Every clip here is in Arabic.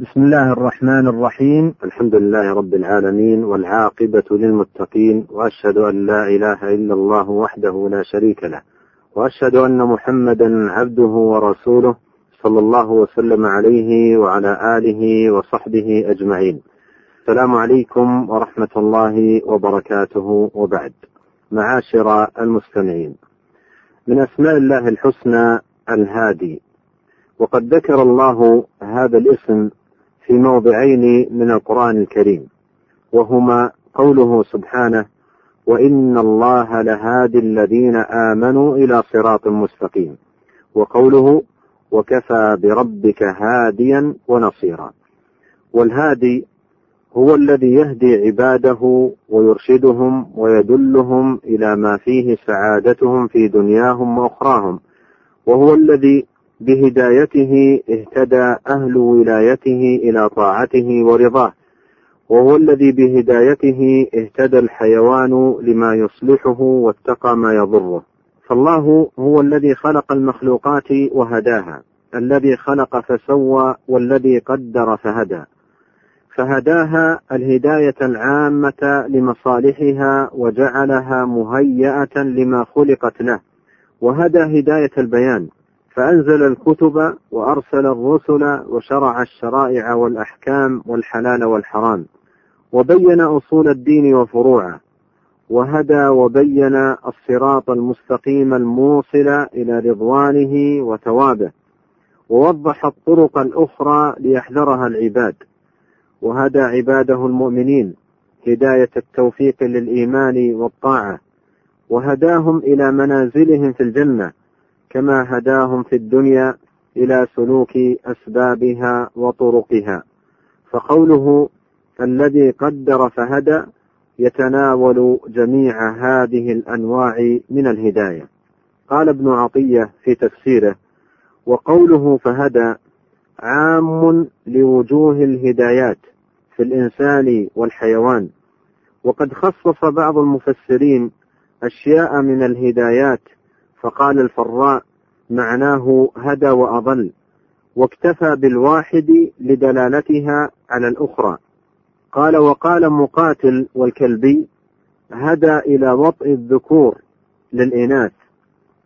بسم الله الرحمن الرحيم. الحمد لله رب العالمين والعاقبة للمتقين وأشهد أن لا إله إلا الله وحده لا شريك له وأشهد أن محمدا عبده ورسوله صلى الله وسلم عليه وعلى آله وصحبه أجمعين. السلام عليكم ورحمة الله وبركاته وبعد. معاشر المستمعين من أسماء الله الحسنى الهادي وقد ذكر الله هذا الاسم في موضعين من القرآن الكريم وهما قوله سبحانه وإن الله لهادي الذين آمنوا إلى صراط مستقيم وقوله وكفى بربك هاديا ونصيرا. والهادي هو الذي يهدي عباده ويرشدهم ويدلهم إلى ما فيه سعادتهم في دنياهم وأخراهم وهو الذي بهدايته اهتدى أهل ولايته إلى طاعته ورضاه. وهو الذي بهدايته اهتدى الحيوان لما يصلحه واتقى ما يضره. فالله هو الذي خلق المخلوقات وهداها. الذي خلق فسوى والذي قدر فهدى. فهداها الهداية العامة لمصالحها وجعلها مهيئة لما خلقت له. وهدى هداية البيان. فأنزل الكتب وأرسل الرسل وشرع الشرائع والأحكام والحلال والحرام وبين أصول الدين وفروعه وهدى وبين الصراط المستقيم الموصل إلى رضوانه وثوابه ووضح الطرق الأخرى ليحذرها العباد وهدى عباده المؤمنين هداية التوفيق للإيمان والطاعة وهداهم إلى منازلهم في الجنة كما هداهم في الدنيا إلى سلوك أسبابها وطرقها. فقوله الذي قدر فهدى يتناول جميع هذه الأنواع من الهداية. قال ابن عطية في تفسيره وقوله فهدى عام لوجوه الهدايات في الإنسان والحيوان. وقد خصص بعض المفسرين أشياء من الهدايات فقال الفراء معناه هدى وأضل واكتفى بالواحد لدلالتها على الأخرى. قال وقال مقاتل والكلبي هدى إلى وطء الذكور للإناث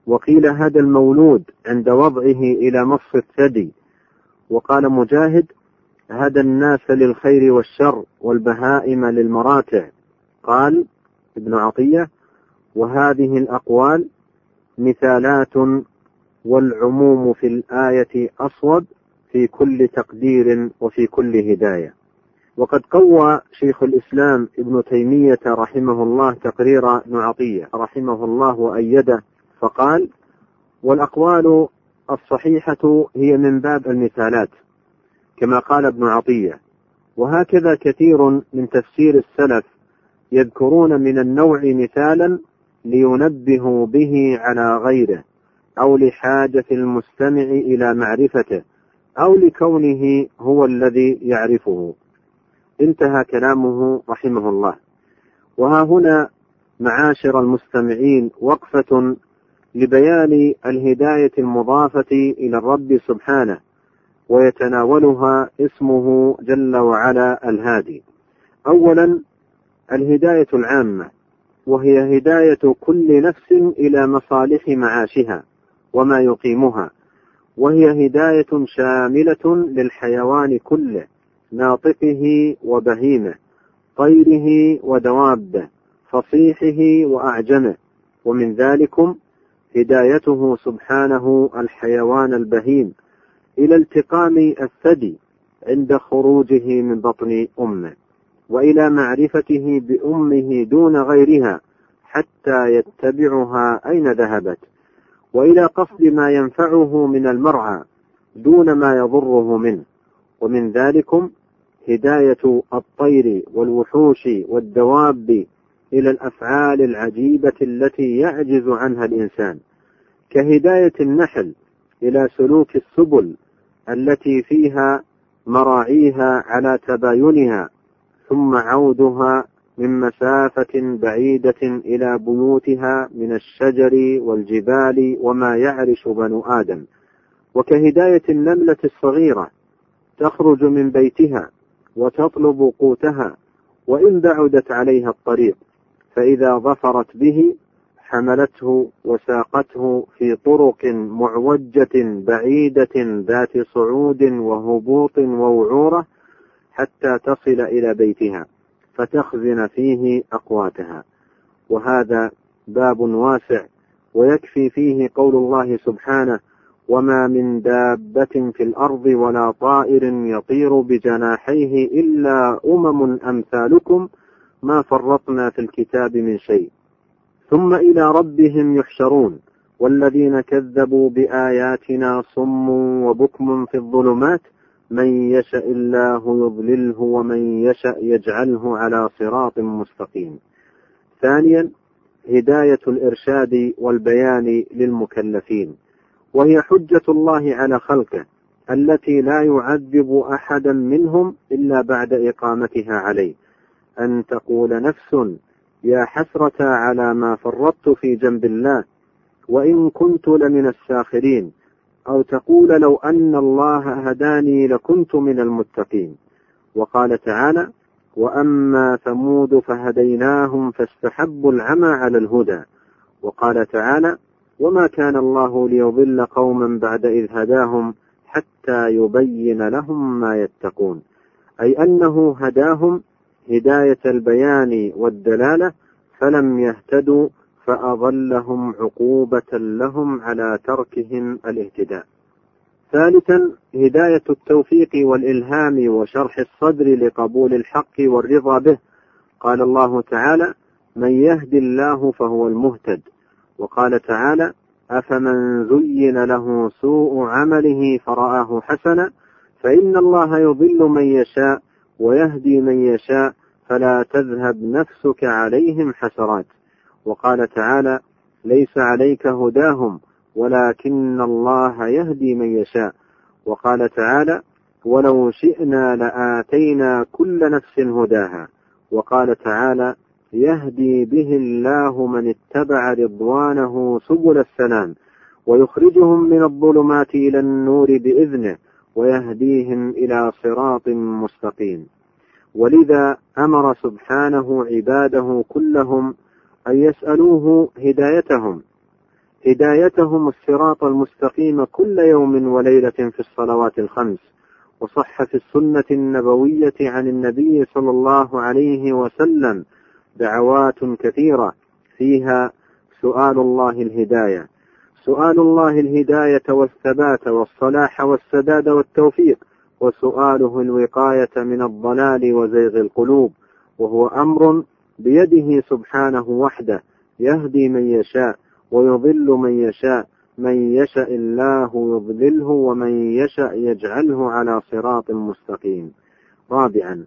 وقيل هدى المولود عند وضعه إلى مص الثدي. وقال مجاهد هدى الناس للخير والشر والبهائم للمراتع. قال ابن عطية وهذه الأقوال مثالات والعموم في الآية أصوب في كل تقدير وفي كل هداية. وقد قوى شيخ الإسلام ابن تيمية رحمه الله تقرير ابن عطيه رحمه الله وأيده فقال والأقوال الصحيحة هي من باب المثالات كما قال ابن عطية. وهكذا كثير من تفسير السلف يذكرون من النوع مثالا لينبهوا به على غيره أو لحاجة المستمع إلى معرفته أو لكونه هو الذي يعرفه. انتهى كلامه رحمه الله. وها هنا معاشر المستمعين وقفة لبيان الهداية المضافة إلى الرب سبحانه ويتناولها اسمه جل وعلا الهادي. اولا الهداية العامة. وهي هداية كل نفس إلى مصالح معاشها وما يقيمها وهي هداية شاملة للحيوان كله ناطقه وبهيمه طيره ودوابه فصيحه وأعجمه ومن ذلكم هدايته سبحانه الحيوان البهيم إلى التقام الثدي عند خروجه من بطن أمه. وإلى معرفته بأمه دون غيرها حتى يتبعها أين ذهبت. وإلى قصد ما ينفعه من المرعى دون ما يضره منه. ومن ذلكم هداية الطير والوحوش والدواب إلى الأفعال العجيبة التي يعجز عنها الإنسان كهداية النحل إلى سلوك السبل التي فيها مراعيها على تباينها ثم عودها من مسافة بعيدة إلى بيوتها من الشجر والجبال وما يعرش بنو آدم. وكهداية النملة الصغيرة تخرج من بيتها وتطلب قوتها وإن بعدت عليها الطريق فإذا ظفرت به حملته وساقته في طرق معوجة بعيدة ذات صعود وهبوط ووعورة حتى تصل إلى بيتها فتخزن فيه أقواتها. وهذا باب واسع ويكفي فيه قول الله سبحانه وما من دابة في الأرض ولا طائر يطير بجناحيه إلا أمم أمثالكم ما فرطنا في الكتاب من شيء. ثم إلى ربهم يحشرون والذين كذبوا بآياتنا صم وبكم في الظلمات من يشأ الله يضلله ومن يشأ يجعله على صراط مستقيم. ثانيا هداية الإرشاد والبيان للمكلفين. وهي حجة الله على خلقه التي لا يعذب أحدا منهم إلا بعد إقامتها عليه. أن تقول نفس يا حسرة على ما فرطت في جنب الله وإن كنت لمن الساخرين. أو تقول لو أن الله هداني لكنت من المتقين. وقال تعالى وأما ثمود فهديناهم فاستحبوا العمى على الهدى. وقال تعالى وما كان الله ليضل قوما بعد إذ هداهم حتى يبين لهم ما يتقون. أي أنه هداهم هداية البيان والدلالة فلم يهتدوا فأضلهم عقوبة لهم على تركهم الاهتداء. ثالثا هداية التوفيق والإلهام وشرح الصدر لقبول الحق والرضا به. قال الله تعالى: من يهد الله فهو المهتد. وقال تعالى: أفمن زين له سوء عمله فرآه حسنا فإن الله يضل من يشاء ويهدي من يشاء فلا تذهب نفسك عليهم حسرات وقال تعالى ليس عليك هداهم ولكن الله يهدي من يشاء. وقال تعالى ولو شئنا لآتينا كل نفس هداها. وقال تعالى يهدي به الله من اتبع رضوانه سبل السلام ويخرجهم من الظلمات إلى النور بإذنه ويهديهم إلى صراط مستقيم. ولذا أمر سبحانه عباده كلهم أن يسألوه هدايتهم. هدايتهم الصراط المستقيم كل يوم وليلة في الصلوات الخمس. وصح في السنة النبوية عن النبي صلى الله عليه وسلم دعوات كثيرة. فيها سؤال الله الهداية. سؤال الله الهداية والثبات والصلاح والسداد والتوفيق. وسؤاله الوقاية من الضلال وزيغ القلوب. وهو أمر بيده سبحانه وحده يهدي من يشاء ويضل من يشاء من يشاء الله يضلله ومن يشاء يجعله على صراط مستقيم. رابعا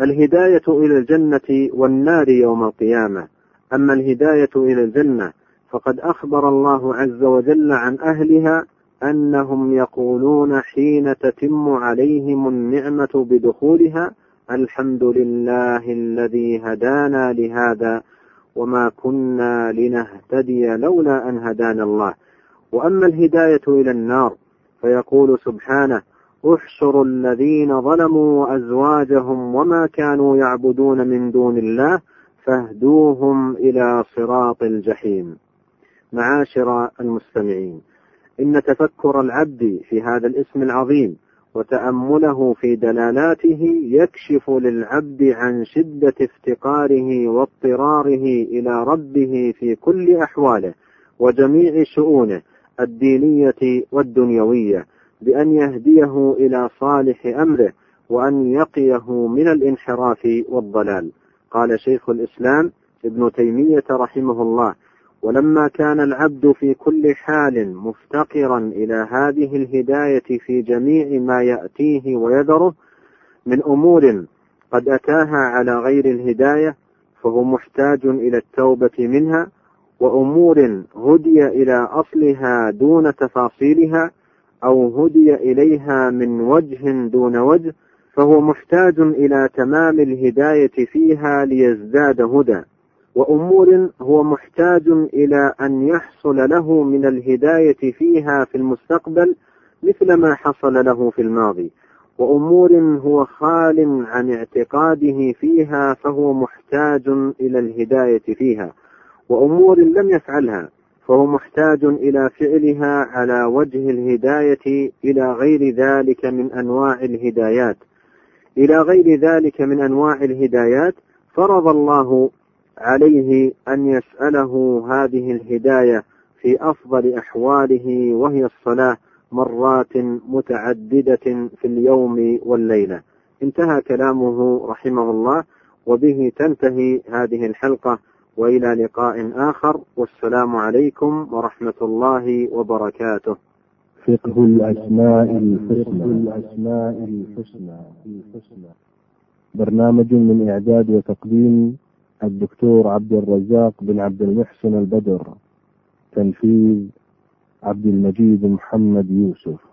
الهداية إلى الجنة والنار يوم القيامة. أما الهداية إلى الجنة فقد أخبر الله عز وجل عن أهلها أنهم يقولون حين تتم عليهم النعمة بدخولها الحمد لله الذي هدانا لهذا وما كنا لنهتدي لولا أن هدانا الله. وأما الهداية إلى النار فيقول سبحانه احشروا الذين ظلموا وأزواجهم وما كانوا يعبدون من دون الله فاهدوهم إلى صراط الجحيم. معاشر المستمعين إن تفكر العبد في هذا الاسم العظيم وتأمله في دلالاته يكشف للعبد عن شدة افتقاره واضطراره إلى ربه في كل أحواله وجميع شؤونه الدينية والدنيوية بأن يهديه إلى صالح أمره وأن يقيه من الانحراف والضلال. قال شيخ الإسلام ابن تيمية رحمه الله ولما كان العبد في كل حال مفتقرا إلى هذه الهداية في جميع ما يأتيه ويذره من أمور قد أتاها على غير الهداية فهو محتاج إلى التوبة منها وأمور هدي إلى أصلها دون تفاصيلها أو هدي إليها من وجه دون وجه فهو محتاج إلى تمام الهداية فيها ليزداد هدى. وأمور هو محتاج إلى أن يحصل له من الهداية فيها في المستقبل مثل ما حصل له في الماضي. وأمور هو خال عن اعتقاده فيها فهو محتاج إلى الهداية فيها. وأمور لم يفعلها فهو محتاج إلى فعلها على وجه الهداية إلى غير ذلك من أنواع الهدايات. إلى غير ذلك من أنواع الهدايات فرض الله عليه أن يسأله هذه الهداية في أفضل أحواله وهي الصلاة مرات متعددة في اليوم والليلة. انتهى كلامه رحمه الله وبه تنتهي هذه الحلقة وإلى لقاء آخر والسلام عليكم ورحمة الله وبركاته. فقه الأسماء الحسنى. الأسماء الحسنى برنامج من إعداد وتقديم الدكتور عبد الرزاق بن عبد المحسن البدر تنفيذ عبد المجيد محمد يوسف.